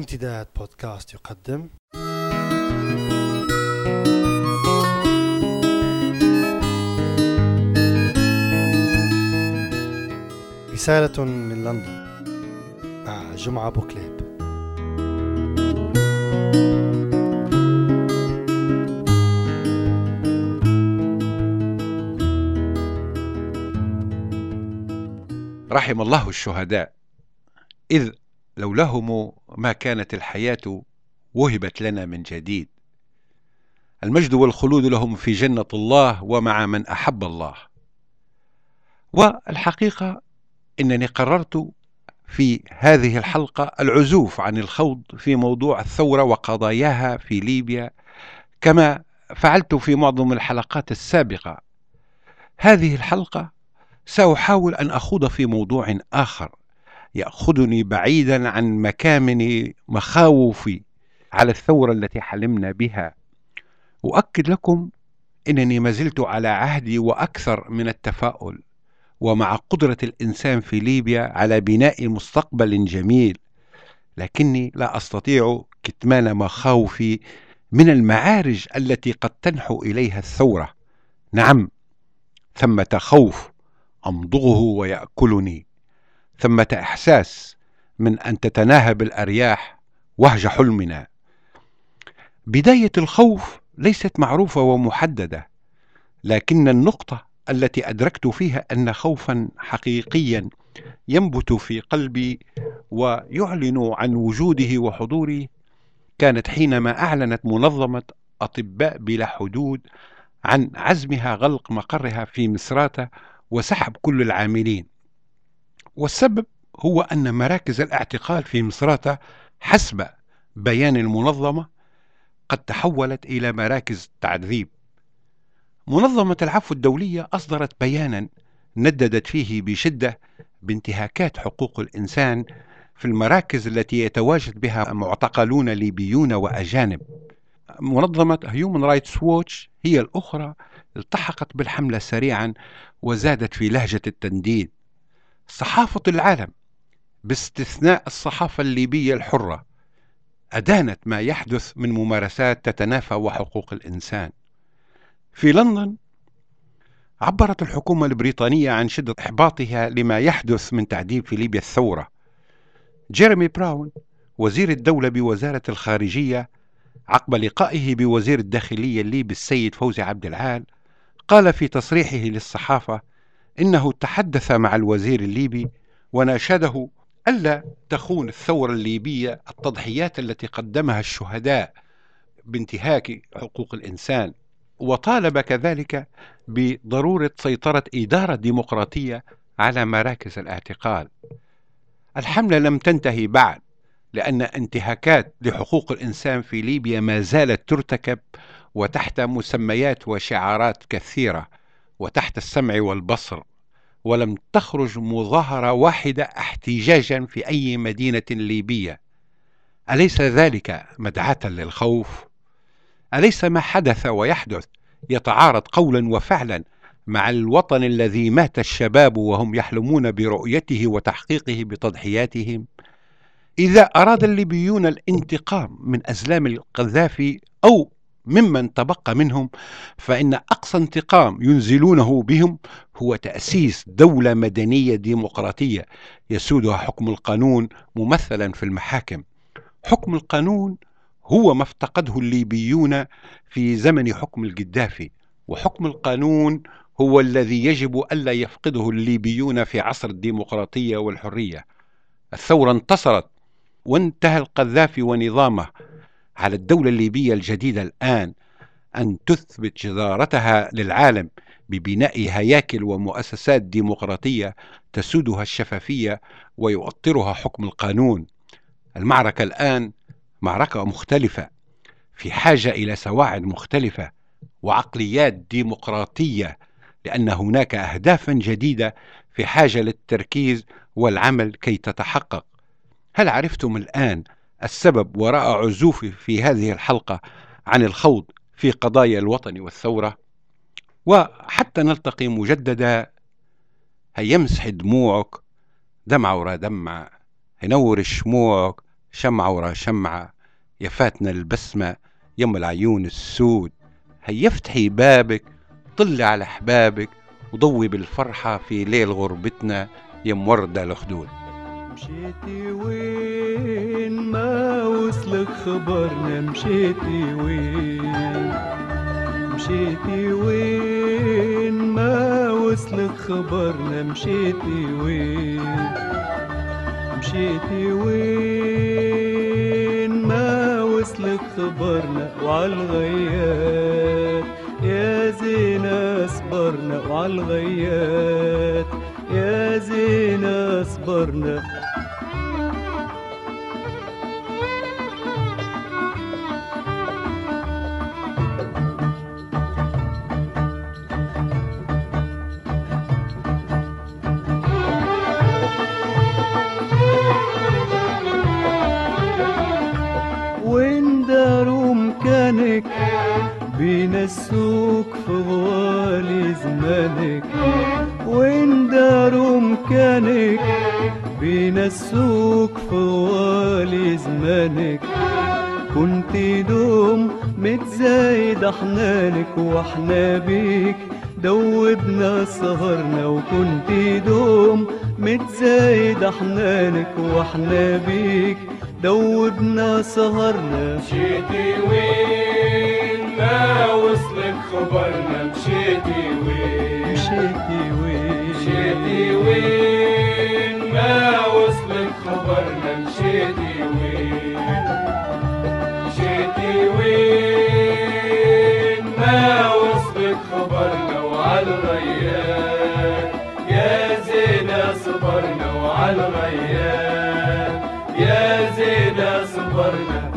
امتداد بودكاست يقدم. رسالة من لندن. مع جمعة بوكليب رحم الله الشهداء. إذ لولاهم ما كانت الحياة وهبت لنا من جديد. المجد والخلود لهم في جنة الله ومع من أحب الله. والحقيقة إنني قررت في هذه الحلقة العزوف عن الخوض في موضوع الثورة وقضاياها في ليبيا كما فعلت في معظم الحلقات السابقة. هذه الحلقة سأحاول أن أخوض في موضوع آخر. يأخذني بعيدا عن مكامن مخاوفي على الثورة التي حلمنا بها. أؤكد لكم أنني ما زلت على عهدي وأكثر من التفاؤل ومع قدرة الإنسان في ليبيا على بناء مستقبل جميل لكني لا أستطيع كتمان مخاوفي من المعارج التي قد تنحو إليها الثورة. نعم ثمة خوف أمضغه ويأكلني. ثمة إحساس من أن تتناهب الأرياح وهج حلمنا. بداية الخوف ليست معروفة ومحددة لكن النقطة التي أدركت فيها أن خوفا حقيقيا ينبت في قلبي ويعلن عن وجوده وحضوره كانت حينما أعلنت منظمة أطباء بلا حدود عن عزمها غلق مقرها في مصراتة وسحب كل العاملين. والسبب هو أن مراكز الاعتقال في مصراتة حسب بيان المنظمة قد تحولت إلى مراكز تعذيب. منظمة العفو الدولية أصدرت بيانا نددت فيه بشدة بانتهاكات حقوق الإنسان في المراكز التي يتواجد بها معتقلون ليبيون وأجانب. منظمة هيومن رايتس ووتش هي الأخرى التحقت بالحملة سريعا وزادت في لهجة التنديد. صحافة العالم باستثناء الصحافة الليبية الحرة أدانت ما يحدث من ممارسات تتنافى وحقوق الإنسان. في لندن عبرت الحكومة البريطانية عن شدة إحباطها لما يحدث من تعذيب في ليبيا الثورة. جيريمي براون وزير الدولة بوزارة الخارجية عقب لقائه بوزير الداخلية الليبي السيد فوزي عبد العال قال في تصريحه للصحافة إنه تحدث مع الوزير الليبي وناشده ألا تخون الثورة الليبية التضحيات التي قدمها الشهداء بانتهاك حقوق الإنسان وطالب كذلك بضرورة سيطرة إدارة ديمقراطية على مراكز الاعتقال. الحملة لم تنتهي بعد لأن انتهاكات لحقوق الإنسان في ليبيا ما زالت ترتكب وتحت مسميات وشعارات كثيرة وتحت السمع والبصر. ولم تخرج مظاهرة واحدة احتجاجا في أي مدينة ليبية أليس ذلك مدعاة للخوف؟ أليس ما حدث ويحدث يتعارض قولا وفعلا مع الوطن الذي مات الشباب وهم يحلمون برؤيته وتحقيقه بتضحياتهم؟ إذا أراد الليبيون الانتقام من أزلام القذافي أو ممن تبقى منهم فإن أقصى انتقام ينزلونه بهم هو تأسيس دولة مدنية ديمقراطية. يسودها حكم القانون ممثلا في المحاكم. حكم القانون هو ما افتقده الليبيون في زمن حكم القذافي وحكم القانون هو الذي يجب ألا يفقده الليبيون في عصر الديمقراطية والحرية. الثورة انتصرت وانتهى القذافي ونظامه. على الدولة الليبية الجديدة الآن أن تثبت جدارتها للعالم. ببناء هياكل ومؤسسات ديمقراطية تسودها الشفافية ويؤطرها حكم القانون. المعركة الآن معركة مختلفة في حاجة إلى سواعد مختلفة وعقليات ديمقراطية لأن هناك أهدافا جديدة في حاجة للتركيز والعمل كي تتحقق. هل عرفتم الآن السبب وراء عزوفي في هذه الحلقة عن الخوض في قضايا الوطن والثورة وحتى نلتقي مجددا. هيمسح دموعك دمعة ورا دمعة هنور شموعك شمعة ورا شمعة يفاتنا البسمة يم العيون السود. هيفتحي بابك طلي على أحبابك وضوي بالفرحة في ليل غربتنا يم وردة الخدود. مشيتي وين؟ ما وصلك خبرنا. مشيتي وين؟ مشيتي وين؟ ما وصلك خبرنا مشيتي وين؟ مشيتي وين؟ ما وصلك خبرنا وعالغيات يا زينة صبرنا وعالغيات يا زينة صبرنا بينسوك في غوالي زمانك وين داروا مكانك بينسوك في غوالي زمانك. كنت دوم متزايد حنانك وأحنا بيك دوبنا سهرنا. وكنت دوم متزايد حنانك وأحنا بيك دوبنا سهرنا. مشيتي وين؟ ما وصلك خبرنا مشيتي وين مشيتي وين مشيتي وين ما وصلك خبرنا مشيتي وين مشيتي وين ما وصلك خبرنا وعالغيان يا زينة صبرنا وعالغيان يا زينة صبرنا